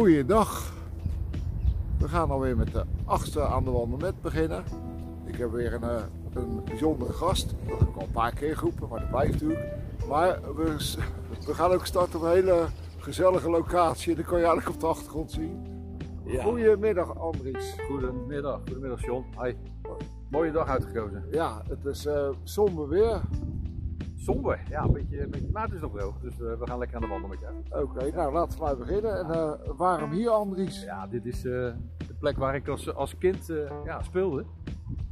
Goeiedag. We gaan alweer met de achtste aan de wandel met beginnen. Ik heb weer een, eh, een bijzondere gast. Dat heb ik al een paar keer geroepen, maar dat blijft natuurlijk. Maar we, gaan ook starten op een hele gezellige locatie. Dat kan je eigenlijk op de achtergrond zien. Ja. Goedemiddag Andries. Goedemiddag, goedemiddag John. Hi. Mooie dag uitgekozen. Ja, het is somber weer. Somber, ja, een beetje, een beetje, maar het is nog droog, dus eh, we gaan lekker aan de wandel met jou. Oké, nou laten we maar beginnen. En eh, waarom hier Andries? Ja, dit is eh, de plek waar ik als, als kind ja, speelde.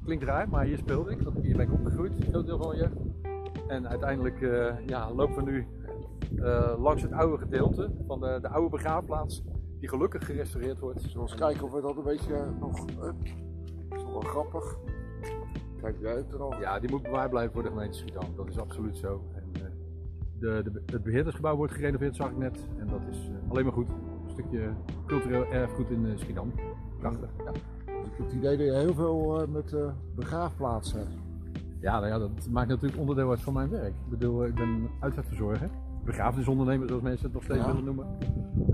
Klinkt raar, maar hier speelde ik, want hier ben ik opgegroeid, een groot deel van jeugd. En uiteindelijk ja, lopen we nu langs het oude gedeelte van de, de oude begraafplaats, die gelukkig gerestaureerd wordt. Zullen we eens kijken of we dat een beetje nog... dat is wel grappig. Kijk jij het er al? Ja, die moet bewaard blijven voor de gemeente Schiedam. Dat is absoluut zo. En, eh, de, de, het beheerdersgebouw wordt gerenoveerd, zag ik net. En dat is eh, alleen maar goed. Een stukje cultureel erfgoed in eh, Schiedam. Prachtig. Ja. Dus ik heb het idee dat je heel veel met begraafplaatsen hebt. Ja, nou ja, dat maakt natuurlijk onderdeel uit van mijn werk. Ik bedoel, ik ben uitvaartverzorger. Begrafenisondernemer, zoals mensen het nog steeds Ja. willen noemen.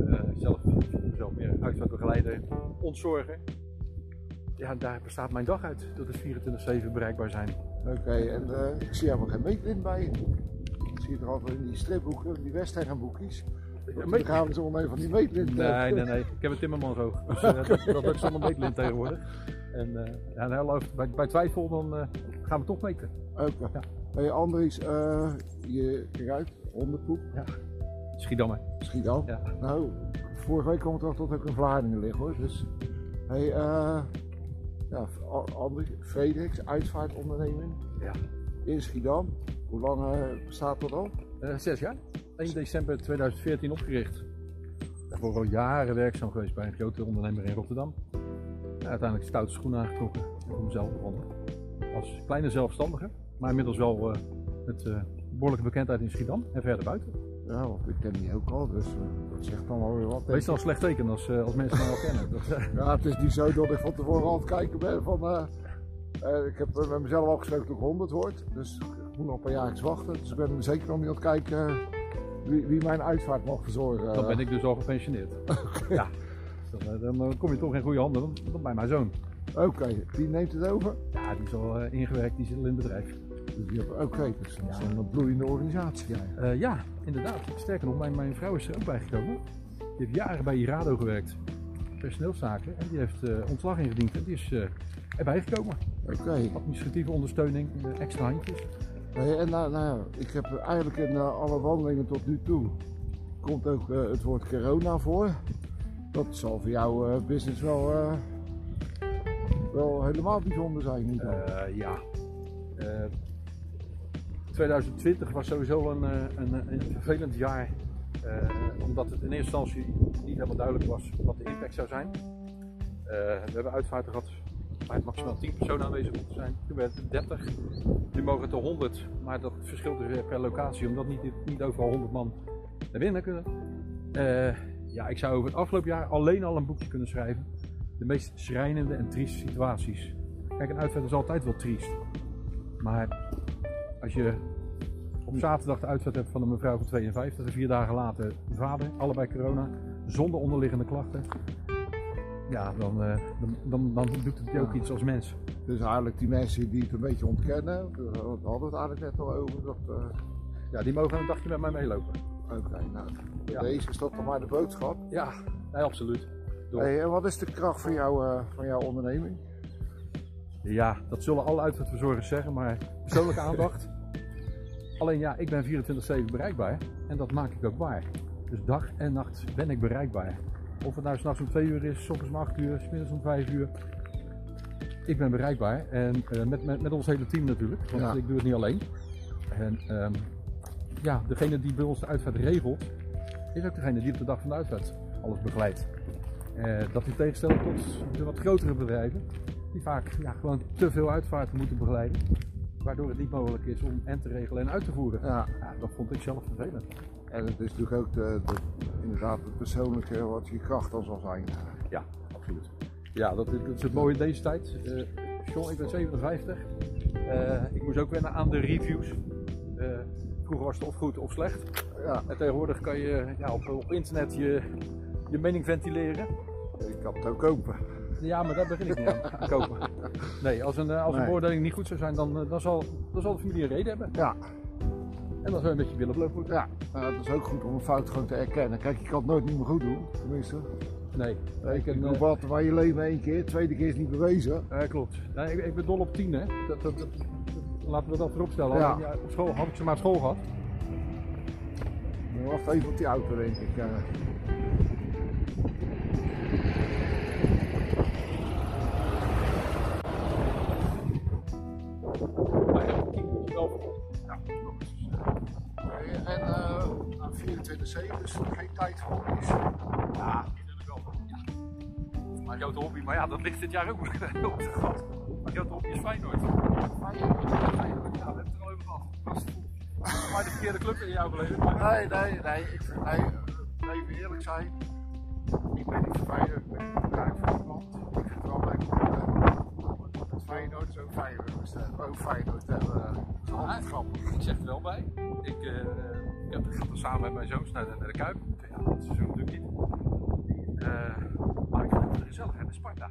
Eh, zelf, zelf meer uitvaartbegeleider, ontzorger. Ja, daar bestaat mijn dag uit. Dat is 24-7 bereikbaar zijn. Oké, en eh, ik zie helemaal geen meetlint bij. Ik zie het er altijd in die stripboeken, die Western boekjes. Ja, Dan gaan we zo mee van die meetlint. Nee, nee, nee. Ik heb een timmerman zo. Dus eh, dat, dat lukt zonder meetlint tegenwoordig. En eh, ja, nou, bij, bij twijfel dan eh, gaan we toch meten. Oké. Ja. Hey Andries, je uit, hondenpoep, Schiedam hè. Schiedam. Ja. Nou, vorige week kwam het toch tot ook een Vlaardingen liggen hoor. Dus, hey, ja, A- Andries, Frederiks, uitvaartonderneming Ja. in Schiedam. Hoe lang eh, bestaat dat al? Eh, zes jaar. 1 december 2014 opgericht. Daarvoor al jaren werkzaam geweest bij een grote ondernemer in Rotterdam. Ja, uiteindelijk stoute schoenen aangetrokken en voor mezelf begonnen. Als kleine zelfstandige, maar inmiddels wel eh, met eh, behoorlijke bekendheid in Schiedam en verder buiten. Ja, want ik ken die ook al, dus dat zegt dan wel weer wat. Meestal een slecht teken als, eh, als mensen mij al kennen. Dat, Ja, het is niet zo dat ik van tevoren aan het kijken ben van... eh, eh, ik heb met mezelf afgesproken dat ik 100 word, dus ik moet nog een paar jaar wachten. Dus ik ben zeker nog niet aan het kijken wie, wie mijn uitvaart mag verzorgen. Dan ben ik dus al gepensioneerd. Ja. Dan, dan kom je toch in goede handen dan, dan bij mijn zoon. Oké, die neemt het over? Ja, die is al ingewerkt, die zit al in het bedrijf. Dus die hebben- Oké, dus dat is een bloeiende organisatie eigenlijk. Eh, ja, inderdaad. Sterker nog, mijn, mijn vrouw is er ook bij gekomen. Die heeft jaren bij Irado gewerkt. Personeelszaken. En die heeft eh, ontslag ingediend. En die is eh, erbij gekomen. Oké. Administratieve ondersteuning, eh, extra handjes. En nou, nou, ja, ik heb eigenlijk in eh, alle wandelingen tot nu toe komt ook eh, het woord corona voor. Dat zal voor jouw eh, business wel, eh, wel helemaal bijzonder zijn. Niet? Eh, ja. Eh, 2020 was sowieso een, eh, een, een vervelend jaar. eh, omdat het in eerste instantie niet helemaal duidelijk was wat de impact zou zijn. Eh, we hebben uitvaarten gehad waar het maximaal 10 personen aanwezig moeten zijn. Toen werd het 30. Nu mogen het er 100. Maar dat verschilt dus per locatie. Omdat niet, niet overal 100 man naar binnen kunnen. Eh, ja, ik zou over het afgelopen jaar alleen al een boekje kunnen schrijven. De meest schrijnende en trieste situaties. Kijk, een uitvaart is altijd wel triest. Maar als je op zaterdag de uitvaart hebt van een mevrouw van 52 en vier dagen later vader, allebei corona, zonder onderliggende klachten. Ja, dan, eh, dan, dan, dan doet het je ook Ja. iets als mens. Dus eigenlijk die mensen die het een beetje ontkennen, daar hadden we het eigenlijk net al over. Dat, eh, Ja, die mogen een dagje met mij meelopen. Oké, nou, Ja. deze is dat toch maar de boodschap. Ja, nee, absoluut. Hey, en wat is de kracht van, jou, eh, van jouw onderneming? Ja, dat zullen alle uitvaartverzorgers zeggen, maar persoonlijke aandacht. Alleen ja, ik ben 24-7 bereikbaar en dat maak ik ook waar. Dus dag en nacht ben ik bereikbaar. Of het nou s'nachts om 2 uur is, s ochtends om 8 uur, s middags om 5 uur. Ik ben bereikbaar en eh, met, met, met ons hele team natuurlijk, want Ja. ik doe het niet alleen. En ehm, ja, degene die bij ons de uitvaart regelt, is ook degene die op de dag van de uitvaart alles begeleidt. Eh, dat in tegenstelling tot de wat grotere bedrijven, die vaak ja, gewoon te veel uitvaarten moeten begeleiden. Waardoor het niet mogelijk is om en te regelen en uit te voeren. Ja, Ja, dat vond ik zelf vervelend. en het is natuurlijk ook de, de, inderdaad het persoonlijke wat je kracht dan zal zijn. Ja, absoluut. Ja, dat, is- dat is het mooie in deze tijd. John, ik ben 57. Eh, ik moest ook wennen aan de reviews. Eh, vroeger was het of goed of slecht. Ja, En tegenwoordig kan je ja, op, op internet je, je mening ventileren. Ik kan het ook kopen. Ja, maar daar begin ik niet aan, kopen. Nee, als een, eh, als een Nee. beoordeling niet goed zou zijn, dan, eh, dan, zal, dan zal de familie een reden hebben. Ja, En dan zou je een beetje billen bloot moeten. ja. Nou, dat is ook goed om een fout gewoon te erkennen. Kijk, je kan het nooit niet meer goed doen. Tenminste. Nee, Ik, ik, een, eh, altijd maar je leven één keer. Tweede keer is niet bewezen. Ja, klopt. Nee, ik, ik ben dol op 10, hè. Dat, dat, dat- laten we dat erop stellen. Ja. op school had ik ze maar op school gehad. Wacht even op die auto, denk ik. Maar ja, 10 moet je wel voor. Ja, nog eens. En eh, aan 24-7, dus geen tijd voor is. Ja, natuurlijk wel. Ja. Mijn grote hobby, maar ja, dat ligt dit jaar ook op zijn gat. Mijn grote hobby is Feyenoord. Feyenoord, Feyenoord, ja, we hebben het er al over gehad. Maar de verkeerde club in jouw beleving. Nee, nee, nee. Ik nee, eh, even eerlijk zijn. Ik ben niet verwijderd. Ik ben niet van het land. Ik vind het wel leuk om eh, het Feyenoord is ook Feyenoord. Ook Feyenoord hebben. dat is grappig. ik zeg het wel bij. Ik, eh, ik heb ga er samen met mijn zoons naar de, naar de Kuip. Ja, dat seizoen natuurlijk niet. Eh, maar ik vind het gezellig, de Sparta.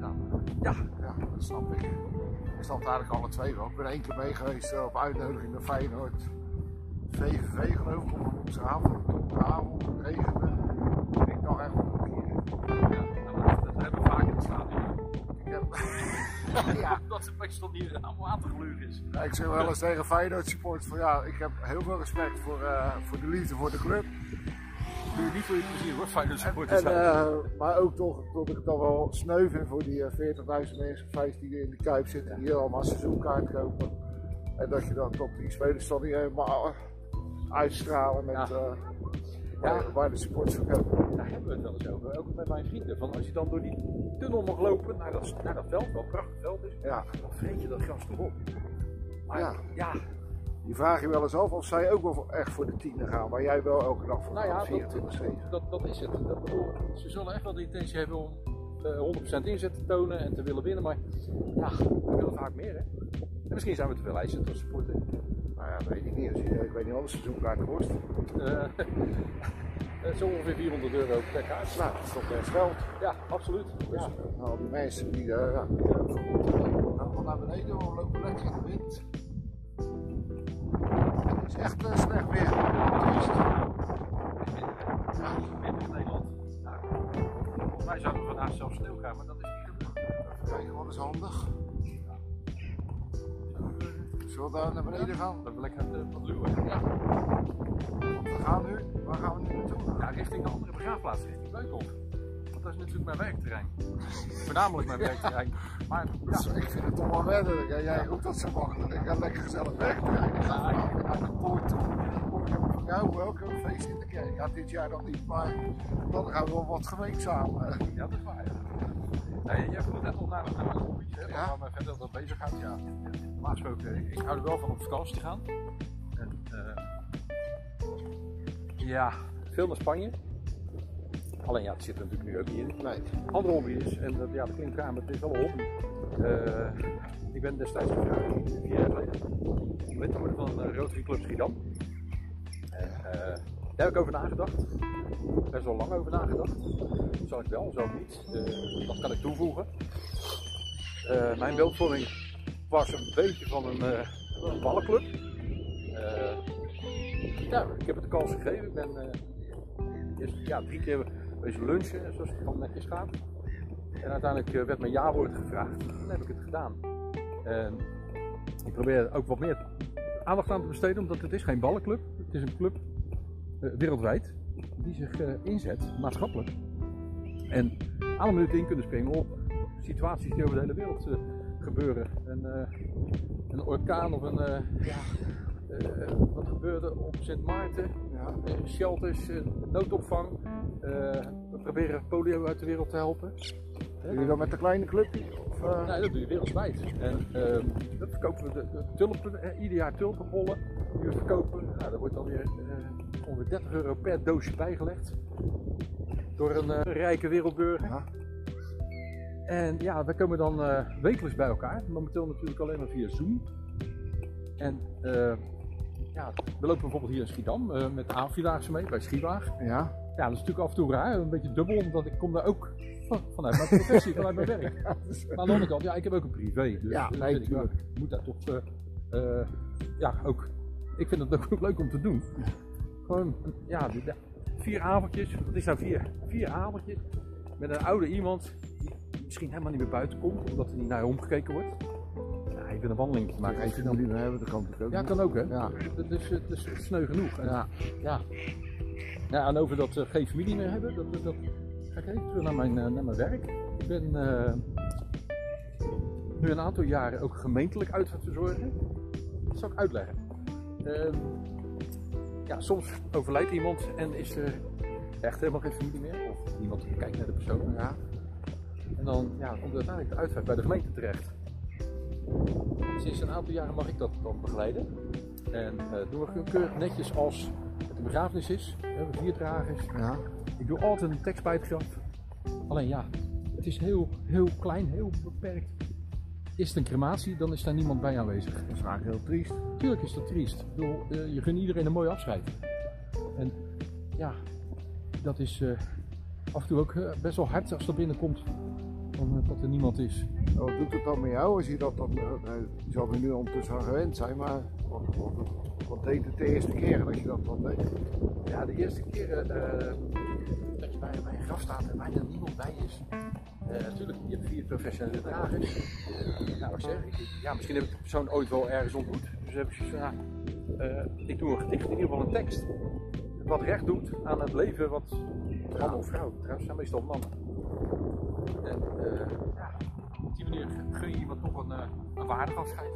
Ja, Ja, ja, dat snap ik. Ik snap eigenlijk alle twee wel. Ik ben één keer mee geweest eh, op uitnodiging naar Feyenoord. VVV geloof ik, op onze avond, op de avond, regende. Ik dacht echt een keer. Ja, Dat het meestal niet allemaal aan te gluren is. Ja, ik zeg wel eens tegen Feyenoord support van ja, ik heb heel veel respect voor, eh, voor de liefde voor de club. Doe je niet voor je plezier hoor, Feyenoord En, supporters zijn. eh, maar ook toch dat ik het dan wel sneu vind voor die eh, 40.000 mensen, 15 die in de Kuip zitten, die hier allemaal seizoenkaart kopen. En dat je dan op die spelers dan niet helemaal eh, uitstralen met Ja. eh, waar, waar de supporters. Daar hebben we het wel eens over, ook met mijn vrienden. Van als je dan door die tunnel mag lopen naar dat, naar dat veld, wat een prachtig veld is, Ja, dan vreet je dat gras toch op. Maar Ja. ja, je vraagt je wel eens af of zij ook wel echt voor de tienen gaan, waar jij wel elke dag voor nou ja, gaat, dat, 24-7. dat, dat is het. Dat, bedoel, ze zullen echt wel de intentie hebben om eh, 100% inzet te tonen en te willen winnen, maar ja, we willen vaak meer hè. En misschien zijn we te veel eisend als supporter. Nou ja, dat weet ik niet. Ik weet niet wat een seizoenkaart kost. Eh, eh, zo ongeveer 400 euro per kaart. Nou, dat is toch best geld. Ja, absoluut. Dus, Ja. nou, die mensen die uh, ja, die gaan van naar beneden, we lopen lekker in de wind. Het is echt uh, slecht weer. Triest. Ja, midden in Nederland. Nou, volgens mij zouden we vandaag zelfs sneeuw krijgen, maar dat is niet gebeurd. Even kijken, wat is handig? We daar naar beneden gaan? Dat we lekker aan het luwen. Ja. Want we gaan nu, waar gaan we nu naartoe? ja, richting de andere begraafplaats, richting Beukhof. Is natuurlijk mijn werkterrein. Voornamelijk mijn werkterrein. Maar ja, ik vind het toch wel redelijk. hè. Jij roept dat zo makkelijk. Ik ga lekker gezellig weg. Ik ga naar de poort toe. Ik heb van jou welke feest in de kerk. Ja, dit jaar dan niet, maar dan gaan we wel wat gemeen samen. ja, dat is waar. Ja. Nee, jij vroeg net al naar, mijn hobby's, hè, Ja. waar mij verder dat bezig gaat. Ja, normaal gesproken, ik, ik hou er wel van op vakantie te gaan. En, eh, ja, veel naar Spanje. Alleen ja, het zit er natuurlijk nu ook niet in. Nee. andere hobby is, en dat, ja, dat klinkt raar, maar het is wel een hobby. Eh, ik ben destijds gevraagd, vier jaar geleden, om lid te worden van uh, Rotary Club Schiedam. En, eh, daar heb ik over nagedacht. Best wel lang over nagedacht. Zal ik wel, zal ik niet. Eh, dat kan ik toevoegen. Eh, mijn beeldvorming was een beetje van een, eh, een ballenclub. Eh, ja, ik heb het de kans gegeven. Ik ben eh, eerst ja, drie keer wezen lunchen, zoals het dan netjes gaat. En uiteindelijk eh, werd mijn jawoord gevraagd. Toen heb ik het gedaan. En ik probeer ook wat meer aandacht aan te besteden, omdat het is geen ballenclub. Het is een club eh, wereldwijd die zich eh, inzet, maatschappelijk. En alle minuten in kunnen springen op situaties die over de hele wereld gebeuren. Een, een orkaan of een... ja, wat gebeurde op Sint Maarten? Ja. Shelters, eh, noodopvang. Eh, we proberen polio uit de wereld te helpen. Doe je dat met een kleine clubje? Of, eh, Nee, dat doe je wereldwijd. En ehm, dat verkopen we de, de tulpen, eh, ieder jaar tulpenbollen die we verkopen. Nou, daar wordt dan weer eh, ongeveer 30 euro per doosje bijgelegd. Door een rijke wereldburger. Ja. En ja, we komen dan wekelijks bij elkaar. Momenteel natuurlijk alleen maar via Zoom. En ja, we lopen bijvoorbeeld hier in Schiedam met de Aanvierdaagse mee bij Schiewaag. ja. Ja, dat is natuurlijk af en toe raar, een beetje dubbel, omdat ik kom daar ook van- vanuit mijn professie, vanuit mijn werk. Maar aan de andere kant, ja, ik heb ook een privé. Dus Ja, nee, ik, ik moet daar toch, eh, eh, ja, ook, ik vind het ook leuk om te doen. Gewoon, ja, vier avondjes, wat is nou vier? Vier avondjes met een oude iemand die misschien helemaal niet meer buiten komt, omdat er niet naar hem omgekeken wordt. Ja, even een wandeling te Maar maken. niet meer hebben, dat kan natuurlijk ook Ja, kan ook hè. Ja. Dat is, dat is sneu genoeg. En, Ja. ja. Ja, en over dat eh, geen familie meer hebben, dat, dat, dat- ga ik even terug naar mijn, eh, naar mijn werk. Ik ben eh, nu een aantal jaren ook gemeentelijk uitvaartverzorger. Dat zal ik uitleggen. Ehm, ja, soms overlijdt iemand en is er echt helemaal geen familie meer. Of niemand kijkt naar de persoon. Ja. En dan ja, komt uiteindelijk de uitvaart bij de gemeente terecht. Sinds een aantal jaren mag ik dat dan begeleiden. En eh doen we keurig netjes als een begrafenis is. Hebben vier dragers. Ja. Ik doe altijd een tekst bij het graf. Alleen ja, het is heel, heel klein, heel beperkt. Is het een crematie, dan is daar niemand bij aanwezig. Dat is eigenlijk heel triest. Tuurlijk is dat triest. Ik bedoel, eh, je gunt iedereen een mooi afscheid. En ja, dat is eh, af en toe ook eh, best wel hard als dat binnenkomt. Eh, dat er niemand is. Wat doet het dan met jou als je dat dan, eh, je zal er nu ondertussen aan gewend zijn, maar wat, wat, wat deed het de eerste keer dat je dat dan deed? Ja, de eerste keer eh, dat je bij, bij een graf staat en bijna niemand bij is. Eh, natuurlijk, je hebt vier professionele dragers. Nou, ik zeg, ik- ja, misschien heb ik de persoon ooit wel ergens ontmoet. Dus heb ik zoiets van, ja, eh, ik doe een gedicht, in ieder geval een tekst. Wat recht doet aan het leven wat man of vrouw, trouwens zijn meestal mannen. En eh, ja, op die manier gun je iemand toch een, eh, een waardig afscheid.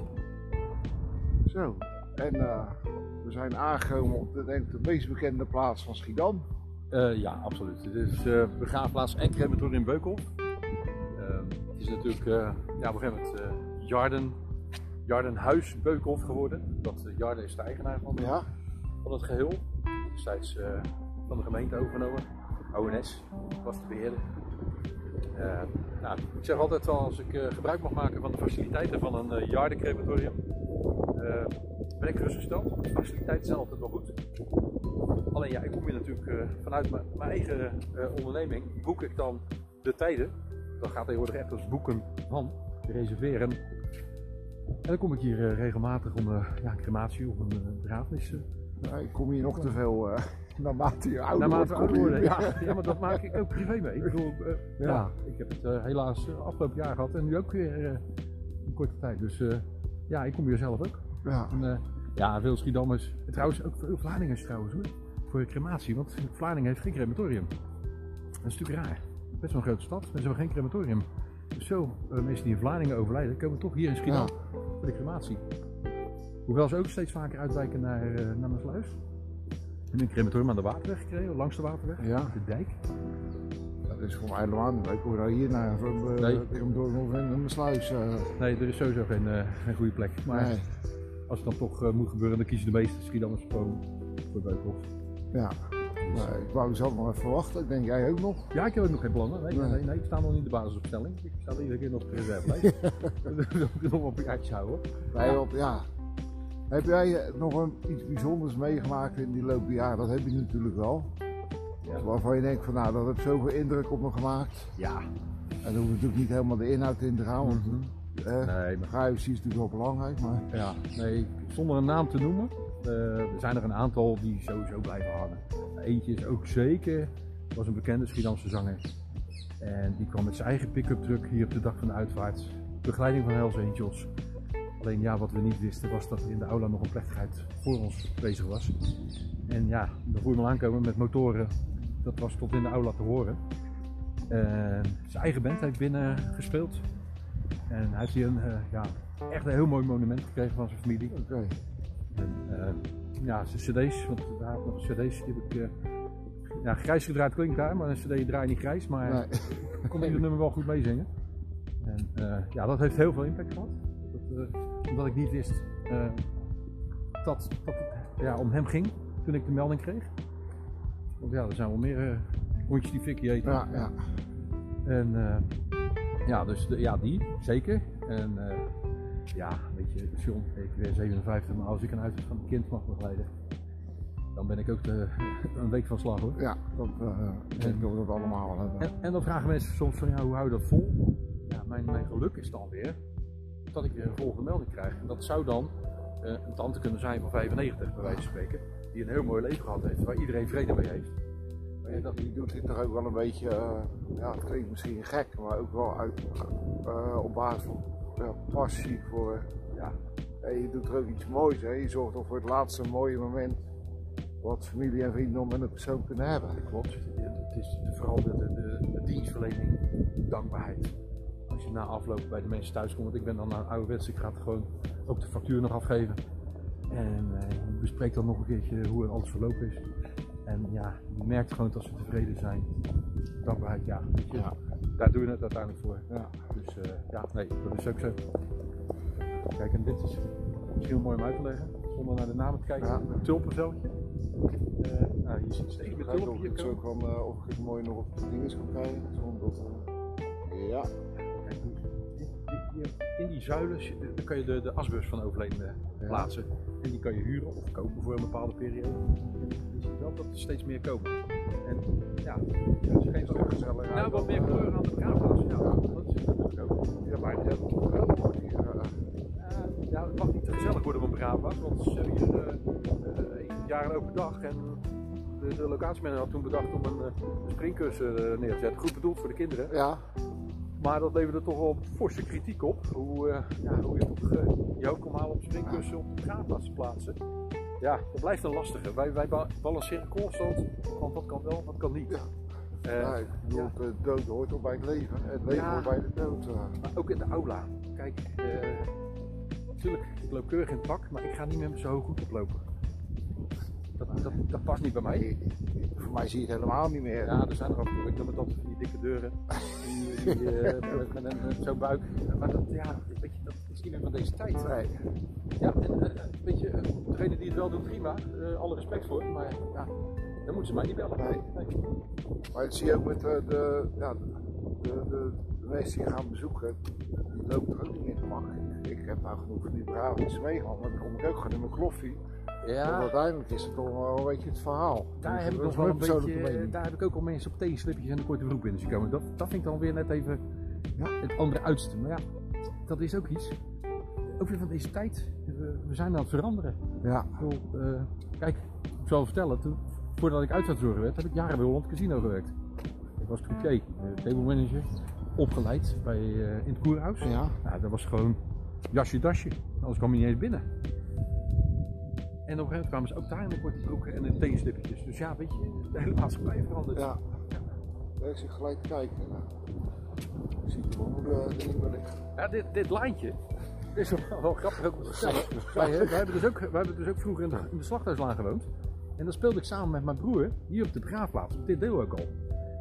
Zo. En eh, we zijn aangekomen op de, denk ik, de meest bekende plaats van Schiedam. Eh, ja, absoluut. Het is eh begraafplaats en crematorium in Beukhof. Eh, het is natuurlijk eh, ja, op een gegeven moment eh Jarden, Jardenhuis Beukhof geworden. Dat uh, Jarden is de eigenaar van, Ja. van het geheel. Destijds eh, van de gemeente overgenomen. ONS was de beheerder. Eh, nou, ik zeg altijd wel, als ik eh, gebruik mag maken van de faciliteiten van een uh, eh, ben ik gerustgesteld. De faciliteiten zijn altijd wel goed. Alleen ja, ik kom hier natuurlijk vanuit mijn, mijn eigen onderneming, boek ik dan de tijden. Dat gaat tegenwoordig echt als boeken van, reserveren. En dan kom ik hier regelmatig om ja, een crematie of een begrafenis. Ja, ik kom hier nog te veel naarmate je ouder naarmate wordt. ouder. Ja, ja, maar dat maak ik ook privé mee. Ik bedoel, eh, ja. Ja. ik heb het eh, helaas eh, afgelopen jaar gehad en nu ook weer een korte tijd. Dus ja, ik kom hier zelf ook. Ja. En, ja, veel Schiedammers, trouwens ook veel Vlamingers trouwens hoor, voor de crematie. Want Vlaardingen heeft geen crematorium. Dat is natuurlijk raar. Best wel een grote stad, maar zo geen crematorium. Dus zo, mensen die in Vlaardingen overlijden, komen toch hier in Schiedam voor de crematie. Hoewel ze ook steeds vaker uitwijken naar, naar Maasluis. En een crematorium aan de Waterweg gekregen, langs de Waterweg, Ja. de dijk. Dat is voor mij helemaal niet leuk. Hier naar uh, Nee. door of in een sluis. eh, Nee, er is sowieso geen, eh, geen goede plek. Maar nee. als het dan toch eh, moet gebeuren, dan kiezen de meeste Schiedammers gewoon voor Beukhof. Ja. Nou, ik wou zelf nog even wachten. Ik denk jij ook nog. Ja, ik heb ook nog geen plannen. Nee, nee, Nee. nee, nee, ik sta nog niet in de basisopstelling. Ik sta iedere keer nog op de reservelijst. Dat wil ik nog op een jaartje houden. Nee, op, ja. Heb jij eh, nog een, iets bijzonders meegemaakt in die loop jaren? Dat heb je natuurlijk wel. Ja. Waarvan je denkt van nou, dat heeft zoveel indruk op me gemaakt. Ja. En dan hoeft natuurlijk niet helemaal de inhoud in te gaan. Want eh, Nee, maar privacy is natuurlijk wel belangrijk. Maar ja, nee, zonder een naam te noemen. eh, er zijn er een aantal die sowieso blijven hangen. Eentje is ook zeker, was een bekende Schiedamse zanger. En die kwam met zijn eigen pick-up truck hier op de dag van de uitvaart. Begeleiding van Hells Angels. Alleen ja, wat we niet wisten was dat er in de aula nog een plechtigheid voor ons bezig was. En ja, hem al aankomen met motoren. Dat was tot in de aula te horen. En zijn eigen band heeft binnen gespeeld. En hij heeft hier een, eh, ja, echt een heel mooi monument gekregen van zijn familie. oké. En, eh, ja, zijn cd's, want hij had nog cd's, die heb ik... eh, ja, grijs gedraaid klinkt daar, maar een cd draai je niet grijs, maar Nee. ik kon ieder nummer wel goed meezingen. En eh, ja, dat heeft heel veel impact gehad. Eh, omdat ik niet wist eh, dat, dat het ja, om hem ging toen ik de melding kreeg. Want ja, er zijn wel meer eh hondjes die Vicky eten. Ja, ja. En ja, dus de, ja, die, zeker. En ja, weet je, John, ik ben 57, maar als ik een uitzet van een kind mag begeleiden, dan ben ik ook de, een week van slag hoor. Ja, dat uh, dat we dat allemaal hebben. En, en, dan vragen mensen soms van ja, hoe hou je dat vol? Ja, mijn, mijn geluk is dan weer dat ik weer een volgende melding krijg. En dat zou dan uh, een tante kunnen zijn van 95 bij wijze van spreken, die een heel mooi leven gehad heeft, waar iedereen vrede mee heeft. Maar dat, die doet dit toch ook wel een beetje, uh, ja het klinkt misschien gek, maar ook wel uit, op basis van passie voor, ja, je doet er ook iets moois. Hè? Je zorgt toch voor het laatste mooie moment wat familie en vrienden om met een persoon kunnen hebben. Klopt. Het is vooral de, de, de, dienstverlening, dankbaarheid. Je na afloop bij de mensen thuis komt, want ik ben dan naar ouderwets, ik ga het gewoon ook de factuur nog afgeven. En uh, je bespreekt dan nog een keertje hoe alles verlopen is. En ja, je merkt gewoon dat ze tevreden zijn. Dankbaarheid, ja. ja. Daar doe je het uiteindelijk voor. Ja. Dus uh, ja, nee, dat is ook zo. Kijk, en dit is misschien mooi om uit te leggen, zonder naar de namen te kijken. Ja. Een tulpenveldje. Uh, nou, je ziet steeds meer tulpen hier komen. Ook uh, of ik het mooi nog op de dinges kan krijgen. Zonder uh, ja. In die zuilen daar kan je de, de asbus van overledenen ja. plaatsen. En die kan je huren of kopen voor een bepaalde periode. En je ziet wel dat er steeds meer komen. En ja, dat is geen zo gezellig. Ja, wat meer kleur aan de begraafplaats. Ja, dat is natuurlijk ook. Ja, maar hebben toch wel mooi ja, het mag niet te gezellig worden op een begraafplaats, want ze hebben hier uh, uh, jaren open dag en de, de locatiemanager had toen bedacht om een, een springkussen neer te zetten. Goed bedoeld voor de kinderen. Ja. Maar dat leverde toch wel forse kritiek op. Hoe, uh, ja, hoe je toch uh, hoofd kon halen om springkussen op de begraafplaats te plaatsen. Ja, dat blijft een lastige. Wij, wij balanceren constant, want dat kan wel, dat kan niet. Ja. Uh, ja, ik bedoel, ja. de dood hoort ook bij het leven. Het leven ja, hoort bij de dood. Maar ook in de aula. Kijk, natuurlijk, ik loop keurig in het pak, maar ik ga niet meer zo hoog goed oplopen. Dat, dat, dat, past niet bij mij. Voor mij zie je het helemaal niet meer. Ja, er zijn er ook. Ik noem het altijd die dikke deuren. Die, die, uh, met, met, met zo'n buik. Maar dat, ja, weet je, dat is niet meer van deze tijd. Nee. Ja, en uh, weet je, degene die het wel doet, prima. Uh, alle respect voor. Maar ja, dan moeten ze mij niet bellen. Nee. nee. Maar dat zie je ook met de, ja, de, de, de mensen die gaan bezoeken. Die lopen er ook niet meer te makkelijk ik heb nou genoeg van die meegemaakt, maar dan kom ik ook gewoon in mijn kloffie. Ja. Want uiteindelijk is het toch wel een beetje het verhaal. Daar heb ik nog wel een beetje, daar heb ik ook al mensen op tegenslipjes en de korte broek in zien komen. Dat, dat vind ik dan weer net even ja, het andere uiterste. Maar ja, dat is ook iets. Ook weer van deze tijd. We, we zijn aan het veranderen. Ja. Uh, kijk, ik zal vertellen, toen, voordat ik uitvaartzorger werd, heb ik jaren bij Holland Casino gewerkt. Ik was croupier, uh, table manager, opgeleid bij, uh, in het koerhuis. Ja. Nou, dat was gewoon jasje dasje. Anders kwam je niet eens binnen. En op een gegeven moment kwamen ze ook daar in de korte broeken en in teenslipjes. Dus ja, weet je, de hele maatschappij verandert. Ja. ja. Ik zit gelijk kijken. Ik zie het wel niet meer liggen. Ja, dit, dit lijntje is wel, wel grappig ook wij, wij, hebben dus ook, wij hebben dus ook vroeger in de, in de slachthuislaan gewoond. En dan speelde ik samen met mijn broer hier op de begraafplaats, op dit deel ook al.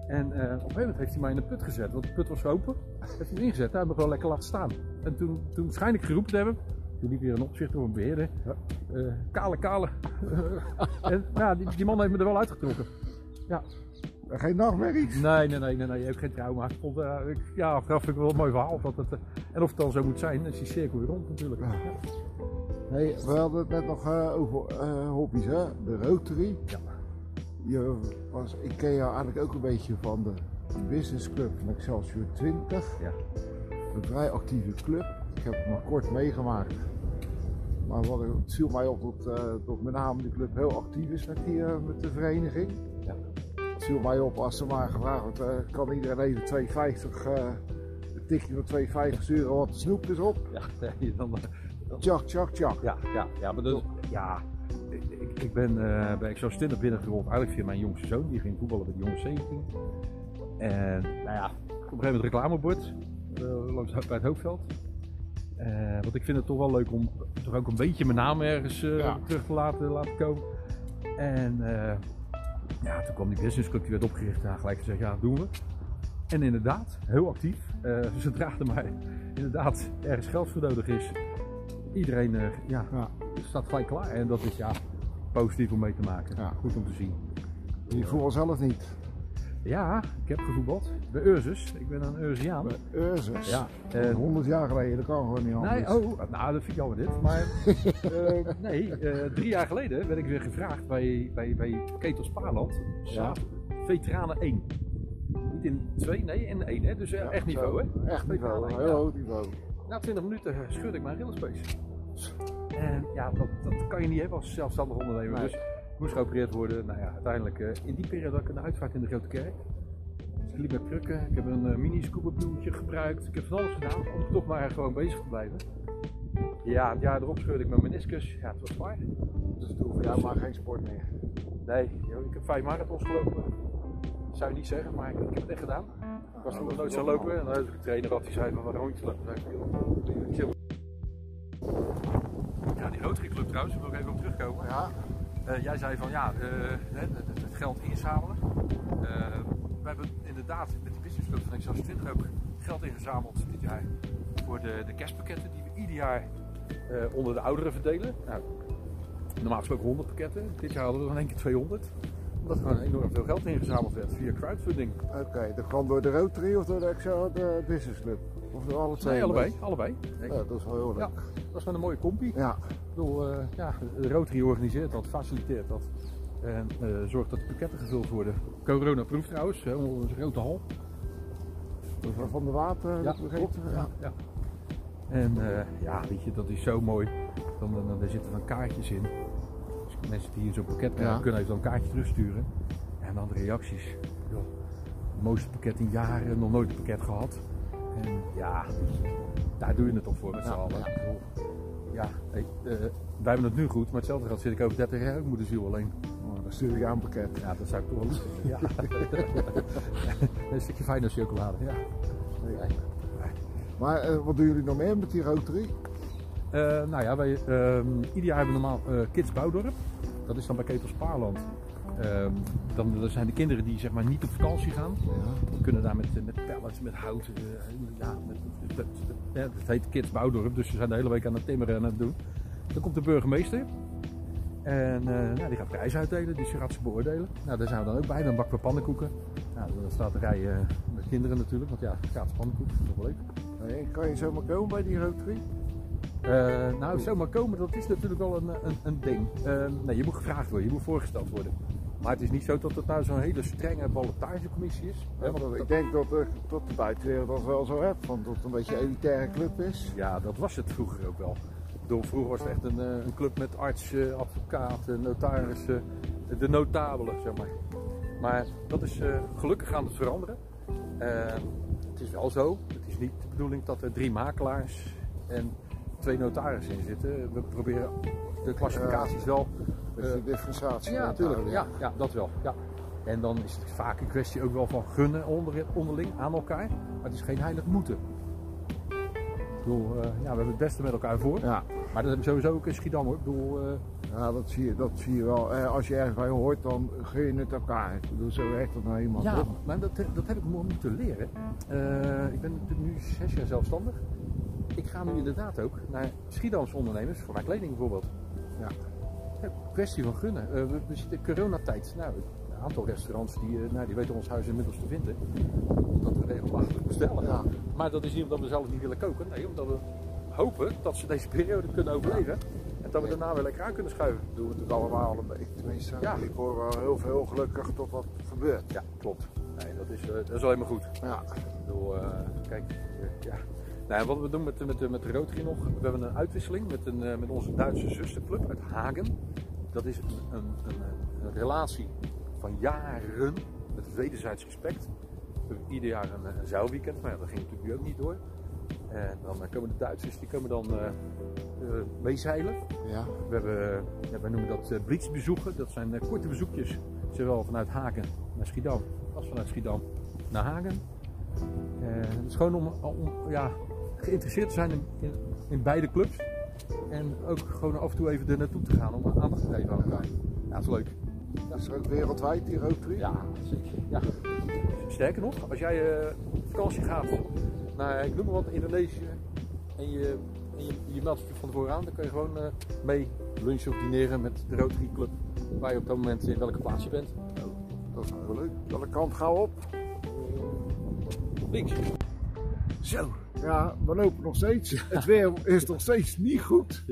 En uh, op een gegeven moment heeft hij mij in de put gezet, want de put was open. Heeft hij hem ingezet, daar hebben we gewoon lekker laten staan. En toen, toen schijn ik geroepen te hebben, toen liep weer een opzichter of een beheerder. Ja. Uh, kale, kale. en ja, die, die, man heeft me er wel uitgetrokken. Ja. Geen nachtmerries? Nee, nee, nee, nee, nee, ook geen trauma. Ik vond, uh, ik, ja, dat vind ik wel een mooi verhaal. Dat het, en of het dan zo moet zijn, is die cirkel weer rond natuurlijk. Ja. Hey, we hadden het net nog over hobby's, hè? De Rotary. Ja je was, ik ken jou eigenlijk ook een beetje van de Business Club van Excelsior 20. Ja. Een vrij actieve club. Ik heb het maar kort meegemaakt. Maar wat, het viel mij op dat, uh, dat met name die club heel actief is met, die, uh, met de vereniging. Ja. Het viel mij op als er maar gevraagd wordt, uh, kan iedereen even 2,50 een tikje van 2,50 euro wat de snoep is op. Ja, dan, dan... Tjak, tjak, tjak. Ja, ja, ja, maar dus, ja, ik, ik ben bij Excelsior 20 binnengerold, eigenlijk via mijn jongste zoon, die ging voetballen bij de jongens 17. En nou ja, op een gegeven moment reclamebord langs bij het hoofdveld. Uh, want ik vind het toch wel leuk om toch ook een beetje mijn naam ergens ja. terug te laten, laten komen. En ja, toen kwam die businessclub, die werd opgericht, ja, gelijk gezegd, ja, doen we. En inderdaad, heel actief. zodra er maar inderdaad ergens geld voor nodig is, iedereen ja, ja, staat gelijk klaar. En dat is ja, positief om mee te maken. Ja. Goed om te zien. Je voelt zelf niet? Ja, ik heb gevoetbald bij Ursus. Ik ben een Ursiaan. Bij Ursus. Ja, Uh, eh, 100 jaar geleden, dat kan gewoon niet anders. Nee, oh, nou dat vind ik jammer dit. Maar eh, nee, eh, drie jaar geleden werd ik weer gevraagd bij, bij, bij Ketels Paarland. Ja. Veteranen 1. Niet in 2, nee in 1 hè. Dus Ja, echt niveau hè. Echt niveau, heel ja. hoog niveau. Na 20 minuten schud ik mijn rillenspace. En ja, dat, dat kan je niet hebben als zelfstandig ondernemer. Nee. Dus moest geopereerd worden. Nou ja, uiteindelijk eh, in die periode had ik een uitvaart in de Grote Kerk. Dus ik liep met krukken. Ik heb een eh, mini scuba gebruikt. Ik heb van alles gedaan om toch maar gewoon bezig te blijven. Ja, het jaar erop scheurde ik mijn meniscus. Ja, het was zwaar. Dus toen voor jou maar geen sport meer. Nee, joh, ik heb vijf marathons gelopen. Dat zou je niet zeggen, maar ik, ik heb het echt gedaan. Ik was Ja, nog dat nooit zo lopen. En dan had ik een trainer had die zei van wat rondjes lopen. Ja, die Rotary Club trouwens, daar wil ik even op terugkomen. Ja, Eh, jij zei van ja, eh, het, het- geld inzamelen. Eh, we hebben inderdaad met die business club van Exos 20 ook geld ingezameld dit jaar voor de, de kerstpakketten die we ieder jaar onder de ouderen verdelen. Nou, normaal gesproken 100 pakketten, dit jaar hadden we in één keer 200. Omdat er gewoon enorm veel geld ingezameld werd via crowdfunding. oké. Dat kwam door de Rotary of door de Excel de Business Club? Of door alle twee? Nee, allebei, allebei. Ja, dat is wel heel leuk. Ja, dat was met een mooie compie. Ja, Ik bedoel, eh, ja, de Rotary organiseert dat, faciliteert dat. En eh, zorgt dat de pakketten gevuld worden. Corona-proof trouwens, hè, onze grote hal. van- de water, Ja, dat begrepen. klopt. Ja. Ja. En eh, ja, weet je, dat is zo mooi. Dan, dan, er zitten dan kaartjes in. Dus mensen die hier zo'n pakket krijgen, Ja. kunnen even dan een kaartje terugsturen. En dan de reacties. Joh, het mooiste pakket in jaren, nog nooit een pakket gehad. En ja, daar doe je het toch voor met z'n Ja, allen. ja. Hey, eh, wij hebben het nu goed, maar hetzelfde geld zit ik over 30 jaar ook moeder ziel alleen. Oh, dan stuur ik aan pakket. Ja, dat zou ik toch wel vinden. Ja. een stukje fijne chocolade. Ja. Ja. Maar eh, wat doen jullie nog meer met die Rotary? Eh, nou ja, wij, ehm, ieder jaar hebben we normaal Kids Bouwdorp. Dat is dan bij Ketels Paarland. Ehm, dan zijn de kinderen die zeg maar niet op vakantie gaan. Ja. Kunnen daar met, eh, met pallets, met hout. eh, ja, met, met- met- ja, het heet Kids Bouwdorp, dus ze zijn de hele week aan het timmeren en aan het doen. Dan komt de burgemeester. En eh, nou, die gaat prijzen uitdelen, dus die gaat ze beoordelen. Nou, daar zijn we dan ook bij. Dan bakken we pannenkoeken. Nou, dan staat de rij met kinderen natuurlijk, want ja, gratis pannenkoeken, dat is toch wel leuk. Kan je zomaar komen bij die Rotary? Eh, nou, zomaar komen, dat is natuurlijk wel een, een, een ding. Eh, nee, je moet gevraagd worden, je moet voorgesteld worden. Maar het is niet zo dat het nou zo'n hele strenge ballotagecommissie is. Hè, want dat- ik denk dat, de, dat de buitenwereld dat wel zo hebt, want dat het een beetje een elitaire club is. ja, dat was het vroeger ook wel. Bedoel, vroeger was het echt een, eh, een club met artsen, advocaten, notarissen, de notabelen, zeg maar. Maar dat is eh, gelukkig aan het veranderen. Eh, het is wel zo, het is niet de bedoeling dat er drie makelaars en twee notarissen in zitten. We proberen de klassificaties wel Eh, die differentiatie. Ja, natuurlijk. Ja, ja, dat wel. Ja. En dan is het vaak een kwestie ook wel van gunnen onder, onderling aan elkaar. Maar het is geen heilig moeten. Ik bedoel, eh, ja, we hebben het beste met elkaar voor. Ja, Maar dat hebben we sowieso ook in Schiedam hoor. Ik bedoel, eh, ja dat, zie je, dat zie je wel. Eh, als je ergens bij hoort, dan gun je het elkaar. Ik bedoel, zo werkt dat nou eenmaal. ja, toch? maar dat, dat heb ik mo- moeten leren. Eh, ik ben nu zes jaar zelfstandig. Ik ga nu inderdaad ook naar Schiedamse ondernemers, voor mijn kleding bijvoorbeeld. Ja. Ja, kwestie van gunnen. Eh, we, we zitten in coronatijd. Nou, een aantal restaurants die, eh, nou, die weten ons huis inmiddels te vinden. Omdat we regelmatig bestellen. Ja. Maar dat is niet omdat we zelf niet willen koken. Nee, omdat we hopen dat ze deze periode kunnen overleven. En dat we daarna weer lekker aan kunnen schuiven. doen we het allemaal een beetje. Tenminste, Ja. ik hoor wel heel veel gelukkig dat dat gebeurt. Ja, klopt. Nee, dat is, eh, dat is alleen maar goed. Ja, Ik bedoel, kijk, ja. Nou, wat we doen met, met, met de Rotary nog, we hebben een uitwisseling met, een, eh, met onze Duitse zusterclub uit Hagen. Dat is een, een, een, een relatie van jaren met wederzijds respect. We hebben ieder jaar een, een zeilweekend, maar ja, dat ging natuurlijk nu ook niet door. En dan eh, komen de Duitsers, die komen dan eh, eh, meezeilen. ja. We hebben, ja, wij noemen dat uh. Dat zijn eh, korte bezoekjes, zowel vanuit Hagen naar Schiedam als vanuit Schiedam naar Hagen. Eh, het is gewoon om, om ja, geïnteresseerd te zijn in, in, in beide clubs. En ook gewoon af en toe even er naartoe te gaan om aandacht te geven aan elkaar. Ja, dat is leuk. Dat is er ook wereldwijd die Rotary? Ja, zeker. Ja. Sterker nog, als jij eh, op vakantie gaat naar, ik noem maar wat, Indonesië en je, en je, je meldt je van tevoren aan, dan kun je gewoon eh, mee lunchen of dineren met de Rotary Club waar je op dat moment in welke plaats je bent. dat is wel leuk. Welke kant gaan we op? Links. Zo. Ja, we lopen nog steeds. Het weer is nog steeds niet goed.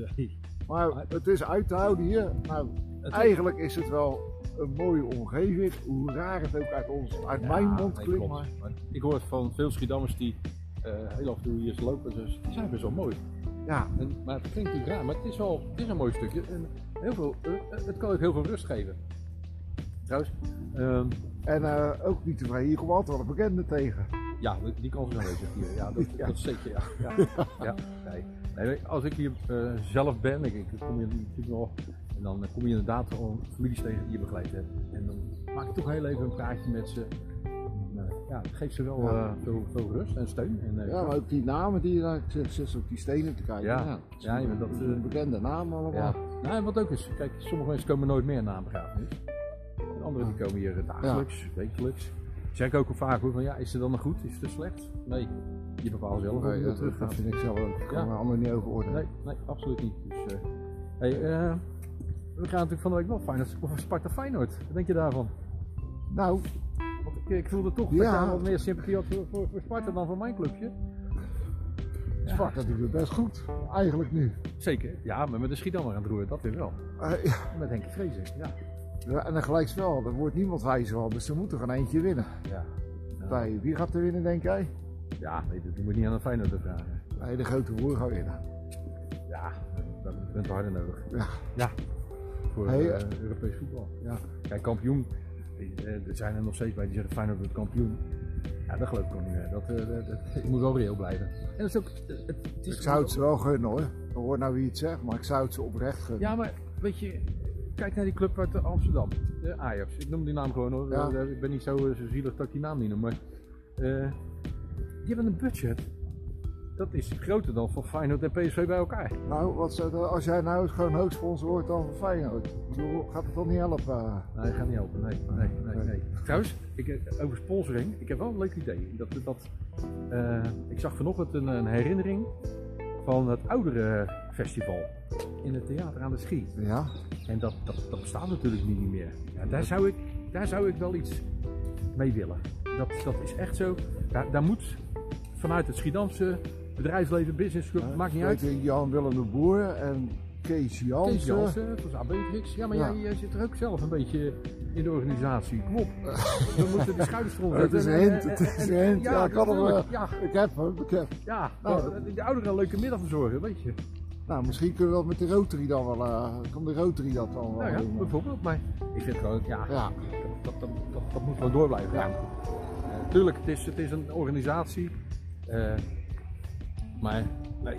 Maar het is uit te houden hier. Nou, eigenlijk is het wel een mooie omgeving. Hoe raar het ook uit, ons, uit Ja, mijn mond nee, klinkt. Maar Ik hoor het van veel Schiedammers die eh, heel af en toe hier lopen. Dus die zijn best wel mooi. ja, En, maar het klinkt natuurlijk raar, maar het is wel het is een mooi stukje. En heel veel, eh, het kan ook heel veel rust geven. Trouwens, ehm, en eh, ook niet tevreden. Hier komen altijd wel een bekende tegen. Ja, die kans is aanwezig hier. Ja, dat, Ja. dat is zeker. Ja. Ja. Ja. Nee. Nee, als ik hier eh, zelf ben, ik, ik kom je natuurlijk wel, en dan kom je inderdaad families tegen die je begeleid hebt. En dan maak ik toch heel even een praatje met ze. En, eh, ja, het geeft ze wel eh, veel, veel rust en steun. En, Ja, maar ook die namen die je daar zit, op die stenen te kijken. Ja. dat is Ja, dat, een- een bekende naam allemaal. Ja. Nou, en wat ook is, kijk, sommige mensen komen nooit meer na een begrafenis. En anderen die komen hier dagelijks, wekelijks. Zeg ik ook al vaak hoor, van ja, is het dan nog goed, is het slecht? Nee, je bepaalt zelf Nee, dat, terug dat gaat. vind ik zelf ook. Ik kan Ja. allemaal niet over. Nee, nee, absoluut niet. Dus, eh, hey, eh, we gaan natuurlijk van de week wel Feyenoord, of Sparta Feyenoord. Wat denk je daarvan? Nou, Want ik, ik voelde toch Ja. dat je wat meer sympathie had voor, voor, voor Sparta dan voor mijn clubje. Sparta doet het best goed. Eigenlijk nu. Zeker, ja, maar met de Schiedammer aan het roeren, dat weer wel. Eh, ja. Met Henk Vrezen, ja. Ja, en dan gelijkspel. Er wordt niemand wijzer van. Dus er moet er gewoon eentje winnen. Ja, Bij wie gaat er winnen, denk jij? ja nee, dat moet je niet aan een Feyenoord vragen. Nee, de grote broer gaat winnen. Ja, dat hebben we het harder nodig. Ja. Ja, voor Hey, eh, Europees voetbal. Ja. Kijk, kampioen, eh, er zijn er nog steeds bij die zeggen Feyenoord wordt kampioen. Ja, dat geloof ik ook niet meer. Dat, eh, dat, dat- ik moet wel reëel blijven. En dat is ook, het, het is Ik zou het ze wel gunnen hoor. Ik hoor nou wie het zegt, maar ik zou het ze oprecht gunnen. Ja, maar weet je, kijk naar die club uit Amsterdam, de Ajax. Ik noem die naam gewoon hoor. Ja. Eh, Ik ben niet zo, eh, zo zielig dat ik die naam niet noem, maar eh, die hebben een budget. Dat is groter dan van Feyenoord en PSV bij elkaar. Nou, wat als jij nou gewoon hoofdsponsor wordt dan van Feyenoord, gaat het dan niet helpen? Nee, dat gaat niet helpen. Nee, nee, nee, nee. Trouwens, ik, eh, over sponsoring, ik heb wel een leuk idee. Dat, dat, eh, ik zag vanochtend een, een herinnering van het oudere festival in het theater aan de Schie. Ja, En dat, dat, dat bestaat natuurlijk niet meer. Ja, daar, zou ik, daar zou ik wel iets mee willen. Dat, dat is echt zo. Daar, daar moet vanuit het Schiedamse bedrijfsleven, businessclub, maakt niet uit. Jan Willem de Boer en Kees Jansen. Kees Jansen, dat is Abetrix. Ja, maar Ja. Jij, jij zit er ook zelf een beetje in de organisatie. Kom op. We moeten de schouders eronder Het is een hint, En- het is en- een hint. Ja, ik natuurlijk. Ja, Ik heb hem, ik heb. ja. Nou, de, de ouderen een leuke middag verzorgen, weet je. Nou, misschien kunnen we dat met de Rotary dan wel. eh kan de Rotary dat dan wel Nou ja, doen? bijvoorbeeld. Maar ik vind gewoon, ja, Ja, dat, dat, dat, dat moet gewoon door blijven gaan. Eh, tuurlijk, het is, het is een organisatie. eh, maar nee,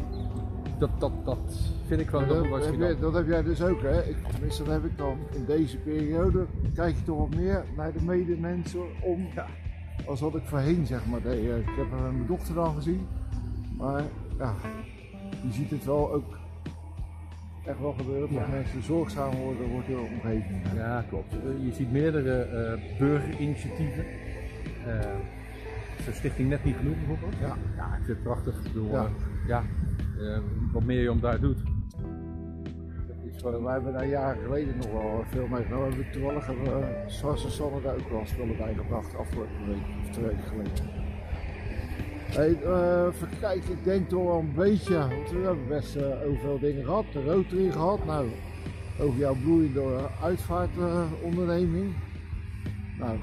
dat, dat, dat vind ik gewoon dat, dat, heb jij, dat heb jij dus ook, hè? Ik, tenminste, dat heb ik dan in deze periode. Kijk je toch wat meer naar de medemensen om. Ja. Als wat ik voorheen zeg maar deed. Ik heb mijn dochter dan gezien. Maar ja, je ziet het wel ook echt wel gebeuren. Dat Ja. mensen zorgzaam worden voor de omgeving. Ja, klopt. Eh, je ziet meerdere eh, burgerinitiatieven. Eh Zo'n stichting net niet genoeg bijvoorbeeld. Ja. Ja, ik vind het prachtig. Ik bedoel, Ja. wat meer je om daar doet. Wij hebben daar jaren geleden nog wel veel mee genomen. We hebben toevallig hebben we Sas en Sanne daar ook wel spullen bij gebracht afgelopen week of twee weken geleden. Hey, eh, even kijken, ik denk toch wel een beetje, want we hebben best eh, overal dingen gehad. De Rotary gehad, nou, over jouw bloeiende uitvaartonderneming. nou,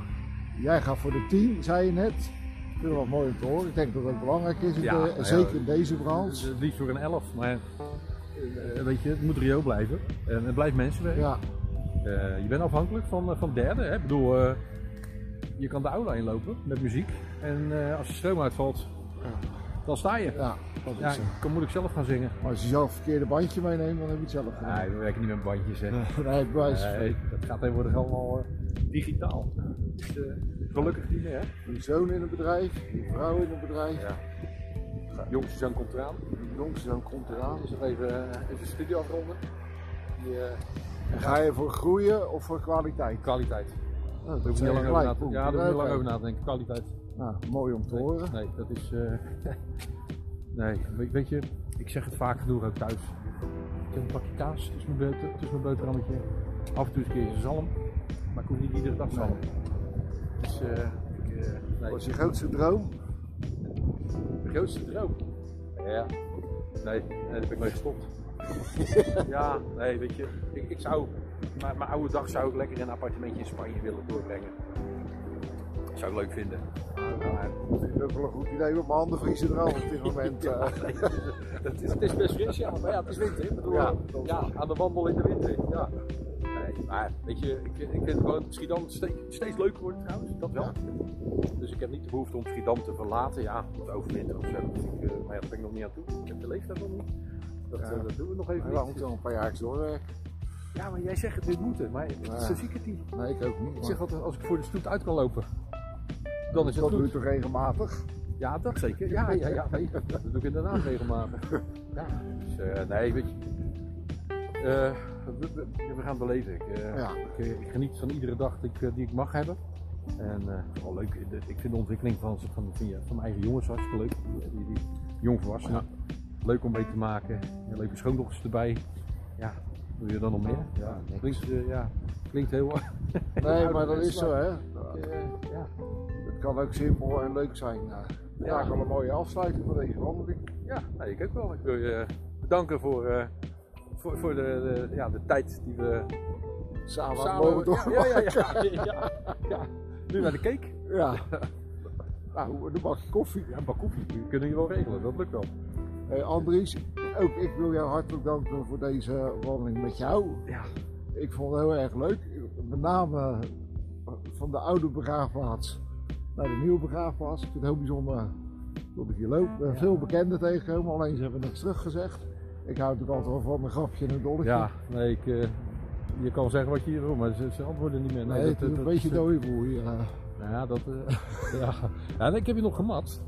jij gaat voor de 10, zei je net. Ik vind het wel mooi om te horen. Ik denk dat dat belangrijk is, in Ja, de- ja, zeker in deze branche. het liefst voor een elf, maar eh, weet je, het moet reëel blijven. En het blijft mensenwerk. Ja, Eh, je bent afhankelijk van, eh, van derden. Hè? Ik bedoel, eh, je kan de aula inlopen met muziek. En eh, als de stroom uitvalt, dan sta je. ja, dat is Ja, zo. ik zelf gaan zingen. Maar als je zelf een verkeerde bandje meeneemt, dan heb je het zelf gedaan. Nee, we werken niet met bandjes. Hè. Nee, van Nee, dat gaat tegenwoordig allemaal eh, digitaal. Dus, eh, gelukkig niet meer. Hè? Je zoon in het bedrijf, je vrouw in het bedrijf, Ja. Jongste zoon komt eraan. je jongste zoon komt eraan. Dus even, eh, even de studie afronden. Die, eh, En ga je voor groeien of voor kwaliteit? kwaliteit. Nou, Daar hoef zijn niet lang over na te Ja, daar hoef lang over na te denken. Kwaliteit. Nou, mooi om te Nee, horen. Nee, dat is. eh, nee, weet, je, ik zeg het vaak genoeg ook thuis. Ik heb een pakje kaas tussen mijn, tussen mijn boterhammetje. Af en toe een keer zalm. Maar ik hoef niet iedere dag zalm. Dus, eh, ik, eh, nee. Wat is je grootste droom? De grootste droom? Ja. Nee, nee dat heb ik nooit gestopt. ja, nee, weet je, ik, ik zou, mijn, mijn oude dag zou ik lekker in een appartementje in Spanje willen doorbrengen. Dat zou ik leuk vinden. Vind ik ook wel een goed idee, want mijn handen vriezen er al op dit moment. ja, eh. het, is, het is best fris, ja, maar ja, het is winter. Ik bedoel, Ja, ja, aan de wandel in de winter. Ja. Nee, maar weet je, ik, ik vind gewoon Schiedam steeds, steeds leuker worden trouwens, dat wel. Dus ik heb niet de behoefte om Schiedam te verlaten, ja, te overwinteren of zo. Ik, eh, maar ja, daar ben ik nog niet aan toe. Ik heb de leeftijd nog niet. Dat, Ja. eh, dat doen we nog even we niet. moeten nog een paar jaar doorwerken. Ja, maar jij zegt het dit moeten, maar Ja. zo zie ik het niet. Nee, ik ook niet. Ik zeg altijd, als ik voor de stoet uit kan lopen, dan is het dat doe je goed. toch regelmatig? Ja, dat zeker. Ja, ja, ja, nee, dat doe ik inderdaad regelmatig. Ja, dus eh, nee, weet je. eh, we, we- we gaan het beleven. Ik, eh, Ja. ik, ik geniet van iedere dag die ik, die ik mag hebben. En vooral leuk, ik vind de ontwikkeling van, van, van, van mijn eigen jongens hartstikke leuk. Die, die jongvolwassenen. Leuk om mee te maken. Leuke schoondochters erbij. Ja, doe je dan nog meer? Ja, klinkt, ja, klinkt heel. Nee, maar dat is zo, hè. Ja. Het kan ook simpel en leuk zijn. Ja. Ja. Al een mooie afsluiting van deze wandeling. Ja, ik ook wel. Ik wil je bedanken voor, eh, voor, voor de, de, ja, de tijd die we Samen, samen... mogen ja, ja, ja. Nu naar de cake. Ja. Nou, een bakje koffie. Ja, een bak koffie. Die kunnen je wel regelen, dat lukt wel. Hey Andries, ook ik wil jou hartelijk danken voor deze wandeling met jou. Ja. Ik vond het heel erg leuk. Met name van de oude begraafplaats naar de nieuwe begraafplaats. Ik vind het heel bijzonder dat ik hier loop. Ik ben veel bekenden tegengekomen, alleen ze hebben niks teruggezegd. Ik hou natuurlijk altijd wel van een grapje en een dolletje. Ja, nee, ik, eh, je kan zeggen wat je hier wil, maar ze, ze antwoorden niet meer. nee, het is een beetje dode boel hier. eh. Nou ja, dat... eh, ja. ja, nee, ik heb je nog gemat.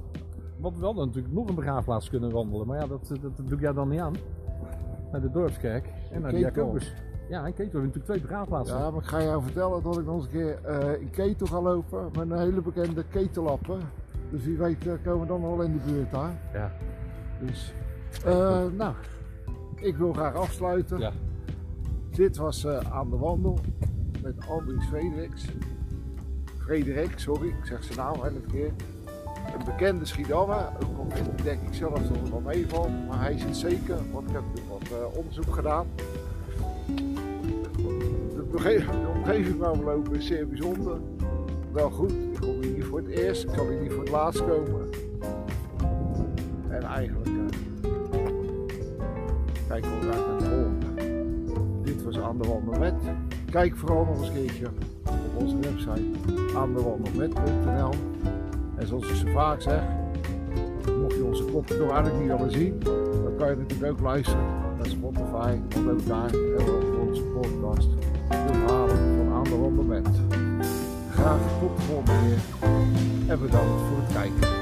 Want we hadden natuurlijk nog een begraafplaats kunnen wandelen, maar ja, dat, dat, dat doe ik jou dan niet aan. Naar de dorpskerk en naar de. Jacobus. Ja, en Ketel, we hebben natuurlijk twee begraafplaatsen. Ja, maar ik ga jou vertellen dat ik nog eens een keer eh, in Ketel ga lopen met een hele bekende ketellappen. Dus wie weet eh, komen we dan wel in de buurt daar. Ja. Dus, eh, nou, ik wil graag afsluiten. Ja. Dit was aan de wandel met Andries Frederiks. Frederik, sorry, ik zeg zijn naam elke keer. Een bekende Schiedammer, ook al denk ik zelf dat het wel meevalt, maar hij is het zeker, want ik heb natuurlijk wat onderzoek gedaan. De, omge- de omgeving waar we lopen is zeer bijzonder. Wel goed, ik kom hier niet voor het eerst, ik zal hier niet voor het laatst komen. En eigenlijk eh, kijken we naar de volgende. Dit was Aan de met. Kijk vooral nog eens een keertje op onze website aandewandelmet.nl En zoals ik zo vaak zeg, mocht je onze kop nog eigenlijk niet willen zien, dan kan je natuurlijk ook luisteren naar Spotify, want ook daar hebben onze podcast de verhalen van de Wandel met. Graag tot de volgende en bedankt voor het kijken.